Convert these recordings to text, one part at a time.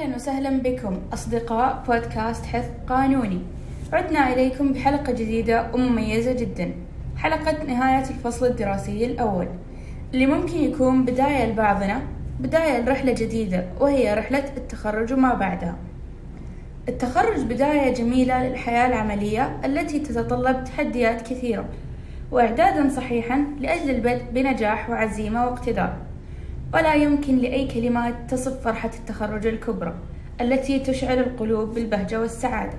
أهلا وسهلا بكم أصدقاء بودكاست حث قانوني. عدنا إليكم بحلقة جديدة ومميزة جدا. حلقة نهاية الفصل الدراسي الأول. اللي ممكن يكون بداية لبعضنا بداية لرحلة جديدة وهي رحلة التخرج وما بعدها. التخرج بداية جميلة للحياة العملية التي تتطلب تحديات كثيرة وإعدادا صحيحا لأجل البدء بنجاح وعزيمة واقتدار ولا يمكن لأي كلمات تصف فرحة التخرج الكبرى التي تشعل القلوب بالبهجة والسعادة.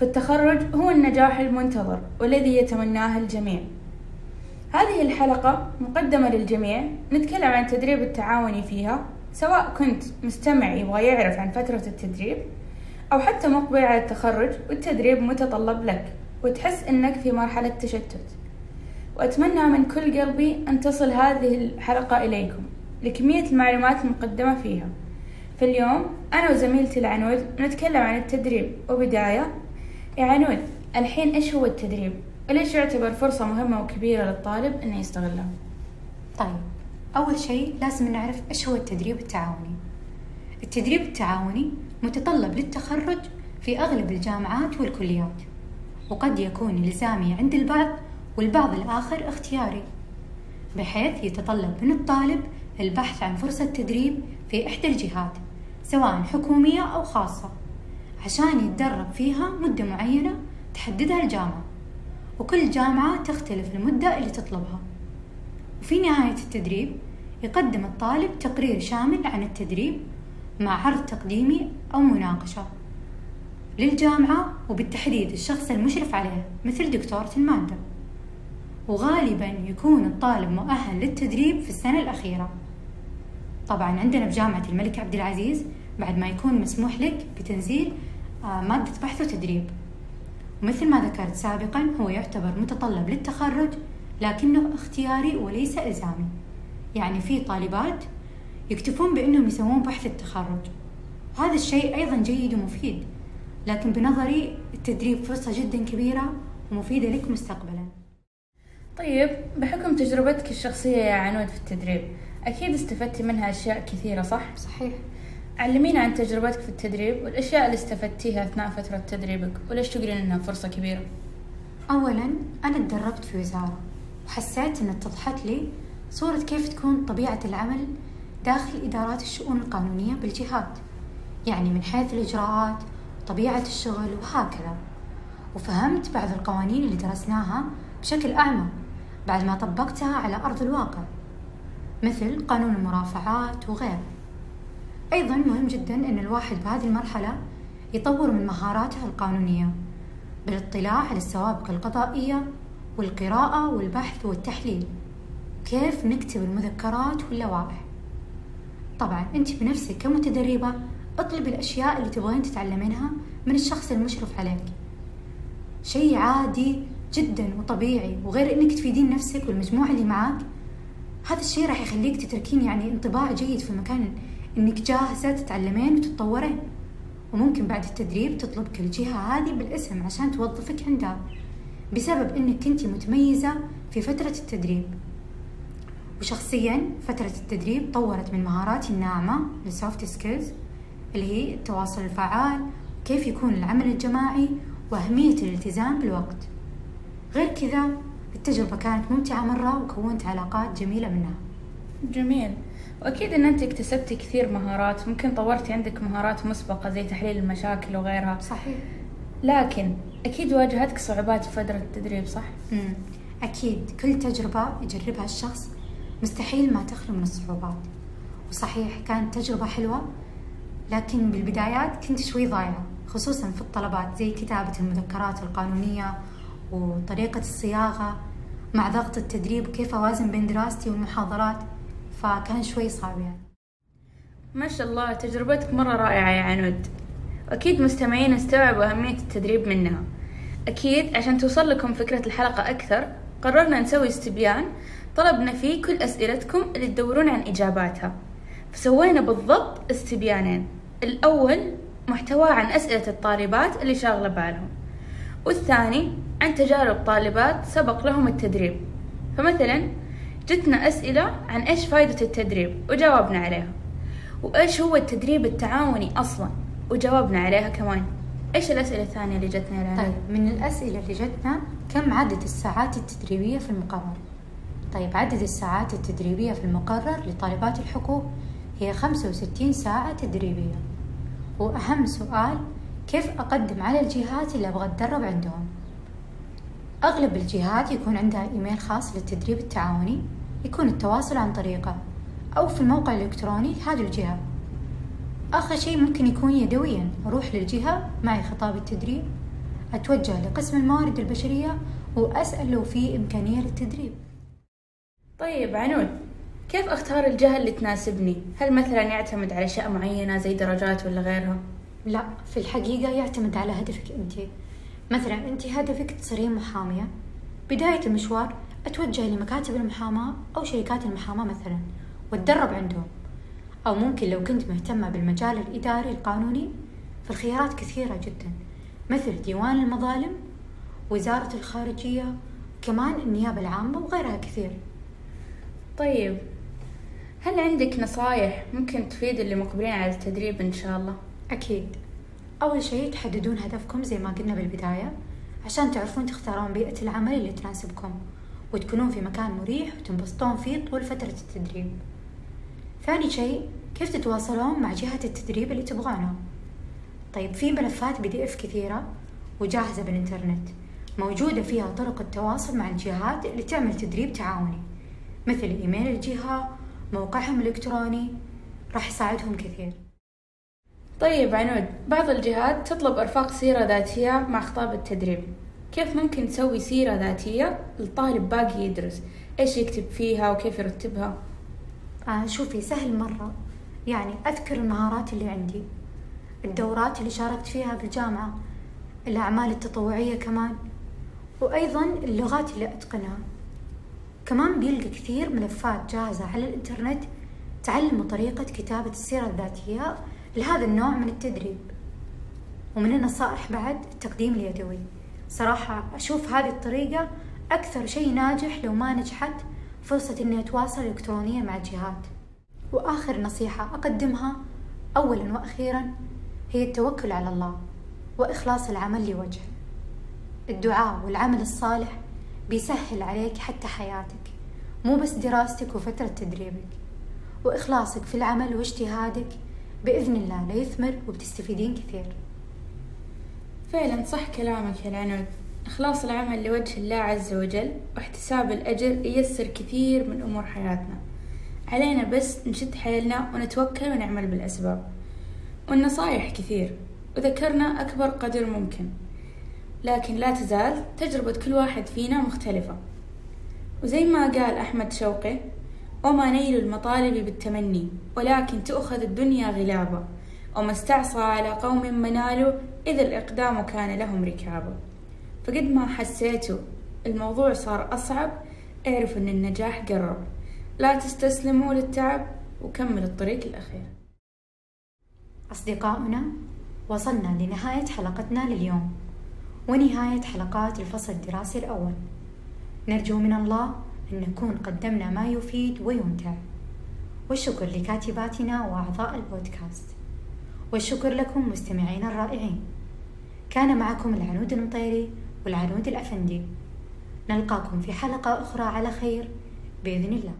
فالتخرج هو النجاح المنتظر والذي يتمناه الجميع. هذه الحلقة مقدمة للجميع. نتكلم عن التدريب التعاوني فيها سواء كنت مستمع يبغى يعرف عن فترة التدريب أو حتى مقبل على التخرج والتدريب متطلب لك وتحس أنك في مرحلة تشتت. وأتمنى من كل قلبي أن تصل هذه الحلقة إليكم. لكمية المعلومات المقدمة فيها فاليوم أنا وزميلتي العنود نتكلم عن التدريب وبداية يا عنود الحين إيش هو التدريب؟ وليش يعتبر فرصة مهمة وكبيرة للطالب إنه يستغلها؟ طيب أول شيء لازم نعرف إيش هو التدريب التعاوني التدريب التعاوني متطلب للتخرج في أغلب الجامعات والكليات وقد يكون إلزامي عند البعض والبعض الآخر اختياري بحيث يتطلب من الطالب البحث عن فرصة تدريب في إحدى الجهات سواء حكومية أو خاصة عشان يتدرب فيها مدة معينة تحددها الجامعة. وكل جامعة تختلف المدة اللي تطلبها. وفي نهاية التدريب يقدم الطالب تقرير شامل عن التدريب مع عرض تقديمي أو مناقشة للجامعة وبالتحديد الشخص المشرف عليه مثل دكتورة المادة. وغالبا يكون الطالب مؤهل للتدريب في السنة الأخيرة. طبعا عندنا بجامعة الملك عبد العزيز بعد ما يكون مسموح لك بتنزيل آه، مادة بحث وتدريب. ومثل ما ذكرت سابقا هو يعتبر متطلب للتخرج لكنه اختياري وليس إلزامي. يعني في طالبات يكتفون بأنهم يسوون بحث التخرج. هذا الشيء أيضا جيد ومفيد لكن بنظري التدريب فرصة جدا كبيرة ومفيدة لك مستقبلا. طيب بحكم تجربتك الشخصية يا عنود في التدريب أكيد استفدتي منها أشياء كثيرة صح؟ صحيح علمينا عن تجربتك في التدريب والأشياء اللي استفدتيها أثناء فترة تدريبك وليش تقولين إنها فرصة كبيرة؟ أولا أنا تدربت في وزارة وحسيت إن اتضحت لي صورة كيف تكون طبيعة العمل داخل إدارات الشؤون القانونية بالجهات يعني من حيث الإجراءات وطبيعة الشغل وهكذا وفهمت بعض القوانين اللي درسناها بشكل أعمق بعد ما طبقتها على أرض الواقع مثل قانون المرافعات وغيره. أيضا مهم جدا أن الواحد بهذه المرحلة يطور من مهاراته القانونية بالاطلاع على السوابق القضائية والقراءة والبحث والتحليل. كيف نكتب المذكرات واللوائح؟ طبعا أنت بنفسك كمتدربة اطلب الأشياء اللي تبغين تتعلمينها من الشخص المشرف عليك. شيء عادي جدا وطبيعي وغير إنك تفيدين نفسك والمجموعة اللي معاك هذا الشيء راح يخليك تتركين يعني انطباع جيد في مكان إنك جاهزة تتعلمين وتتطورين. وممكن بعد التدريب تطلبك الجهة هذه بالاسم عشان توظفك عندها بسبب إنك كنتي متميزة في فترة التدريب. وشخصيا فترة التدريب طورت من مهاراتي الناعمة ال soft skills اللي هي التواصل الفعال كيف يكون العمل الجماعي وأهمية الالتزام بالوقت. غير كذا التجربة كانت ممتعة مرة وكونت علاقات جميلة منها. جميل. وأكيد أن أنت اكتسبتي كثير مهارات ممكن طورتي عندك مهارات مسبقة زي تحليل المشاكل وغيرها. صحيح. لكن أكيد واجهتك صعوبات في فترة التدريب صح؟ مم. أكيد. كل تجربة يجربها الشخص مستحيل ما تخلو من الصعوبات. وصحيح كانت تجربة حلوة لكن بالبدايات كنت شوي ضايعة خصوصا في الطلبات زي كتابة المذكرات القانونية وطريقة الصياغة مع ضغط التدريب وكيف أوازن بين دراستي والمحاضرات فكان شوي صعب يعني. ما شاء الله تجربتك مرة رائعة يا عنود. أكيد مستمعين استوعبوا أهمية التدريب منها. أكيد عشان توصل لكم فكرة الحلقة أكثر قررنا نسوي استبيان طلبنا فيه كل أسئلتكم اللي تدورون عن إجاباتها. فسوينا بالضبط استبيانين. الأول محتوى عن أسئلة الطالبات اللي شاغلة بالهم. والثاني عن تجارب طالبات سبق لهم التدريب. فمثلا جتنا أسئلة عن إيش فايدة التدريب وجاوبنا عليها. وإيش هو التدريب التعاوني أصلا وجاوبنا عليها كمان. إيش الأسئلة الثانية اللي جتنا الآن؟ طيب من الأسئلة اللي جتنا كم عدد الساعات التدريبية في المقرر؟ طيب عدد الساعات التدريبية في المقرر لطالبات الحقوق هي 65 ساعة تدريبية. وأهم سؤال كيف أقدم على الجهات اللي أبغى أتدرب عندهم؟ أغلب الجهات يكون عندها إيميل خاص للتدريب التعاوني يكون التواصل عن طريقه أو في الموقع الإلكتروني لهذه الجهة آخر شيء ممكن يكون يدويا أروح للجهة معي خطاب التدريب أتوجه لقسم الموارد البشرية وأسأل لو في إمكانية للتدريب طيب عنود كيف أختار الجهة اللي تناسبني؟ هل مثلا يعتمد على أشياء معينة زي درجات ولا غيرها؟ لا في الحقيقة يعتمد على هدفك أنت مثلا أنت هدفك تصيرين محامية. بداية المشوار أتوجه لمكاتب المحاماة أو شركات المحاماة مثلا وأتدرب عندهم. أو ممكن لو كنت مهتمة بالمجال الإداري القانوني فالخيارات كثيرة جدا. مثل ديوان المظالم وزارة الخارجية كمان النيابة العامة وغيرها كثير. طيب هل عندك نصايح ممكن تفيد اللي مقبلين على التدريب إن شاء الله؟ أكيد. أول شيء تحددون هدفكم زي ما قلنا بالبداية عشان تعرفون تختارون بيئة العمل اللي تناسبكم وتكونون في مكان مريح وتنبسطون فيه طول فترة التدريب. ثاني شيء كيف تتواصلون مع جهة التدريب اللي تبغونها طيب في ملفات بي دي اف كثيرة وجاهزة بالإنترنت موجودة فيها طرق التواصل مع الجهات اللي تعمل تدريب تعاوني مثل إيميل الجهة موقعهم الإلكتروني راح يساعدهم كثير. طيب عنود بعض الجهات تطلب إرفاق سيرة ذاتية مع خطاب التدريب. كيف ممكن نسوي سيرة ذاتية للطالب باقي يدرس؟ إيش يكتب فيها وكيف يرتبها؟ آه شوفي سهل مرة. يعني أذكر المهارات اللي عندي. الدورات اللي شاركت فيها بالجامعة الأعمال التطوعية كمان وأيضا اللغات اللي أتقنها. كمان بيلقى كثير ملفات جاهزة على الإنترنت تعلموا طريقة كتابة السيرة الذاتية لهذا النوع من التدريب. ومن النصائح بعد التقديم اليدوي. صراحة أشوف هذه الطريقة أكثر شيء ناجح لو ما نجحت فرصة إني أتواصل إلكترونيا مع الجهات. وآخر نصيحة أقدمها أولا وأخيرا هي التوكل على الله وإخلاص العمل لوجهه. الدعاء والعمل الصالح بيسهل عليك حتى حياتك مو بس دراستك وفترة تدريبك. وإخلاصك في العمل واجتهادك بإذن الله ليثمر وبتستفيدين كثير. فعلا صح كلامك يا العنود. إخلاص العمل لوجه الله عز وجل واحتساب الأجر ييسر كثير من أمور حياتنا. علينا بس نشد حيلنا ونتوكل ونعمل بالأسباب. والنصايح كثير. وذكرنا أكبر قدر ممكن. لكن لا تزال تجربة كل واحد فينا مختلفة. وزي ما قال أحمد شوقي وما نيل المطالب بالتمني ولكن تؤخذ الدنيا غلابة. وما استعصى على قوم منالوا إذا الإقدام كان لهم ركابة. فقد ما حسيتوا الموضوع صار أصعب. اعرفوا أن النجاح قرب. لا تستسلموا للتعب وكمل الطريق الأخير. أصدقاؤنا وصلنا لنهاية حلقتنا لليوم. ونهاية حلقات الفصل الدراسي الأول. نرجو من الله أن نكون قدمنا ما يفيد ويمتع. والشكر لكاتباتنا وأعضاء البودكاست. والشكر لكم مستمعينا الرائعين. كان معكم العنود المطيري والعنود الأفندي. نلقاكم في حلقة أخرى على خير بإذن الله.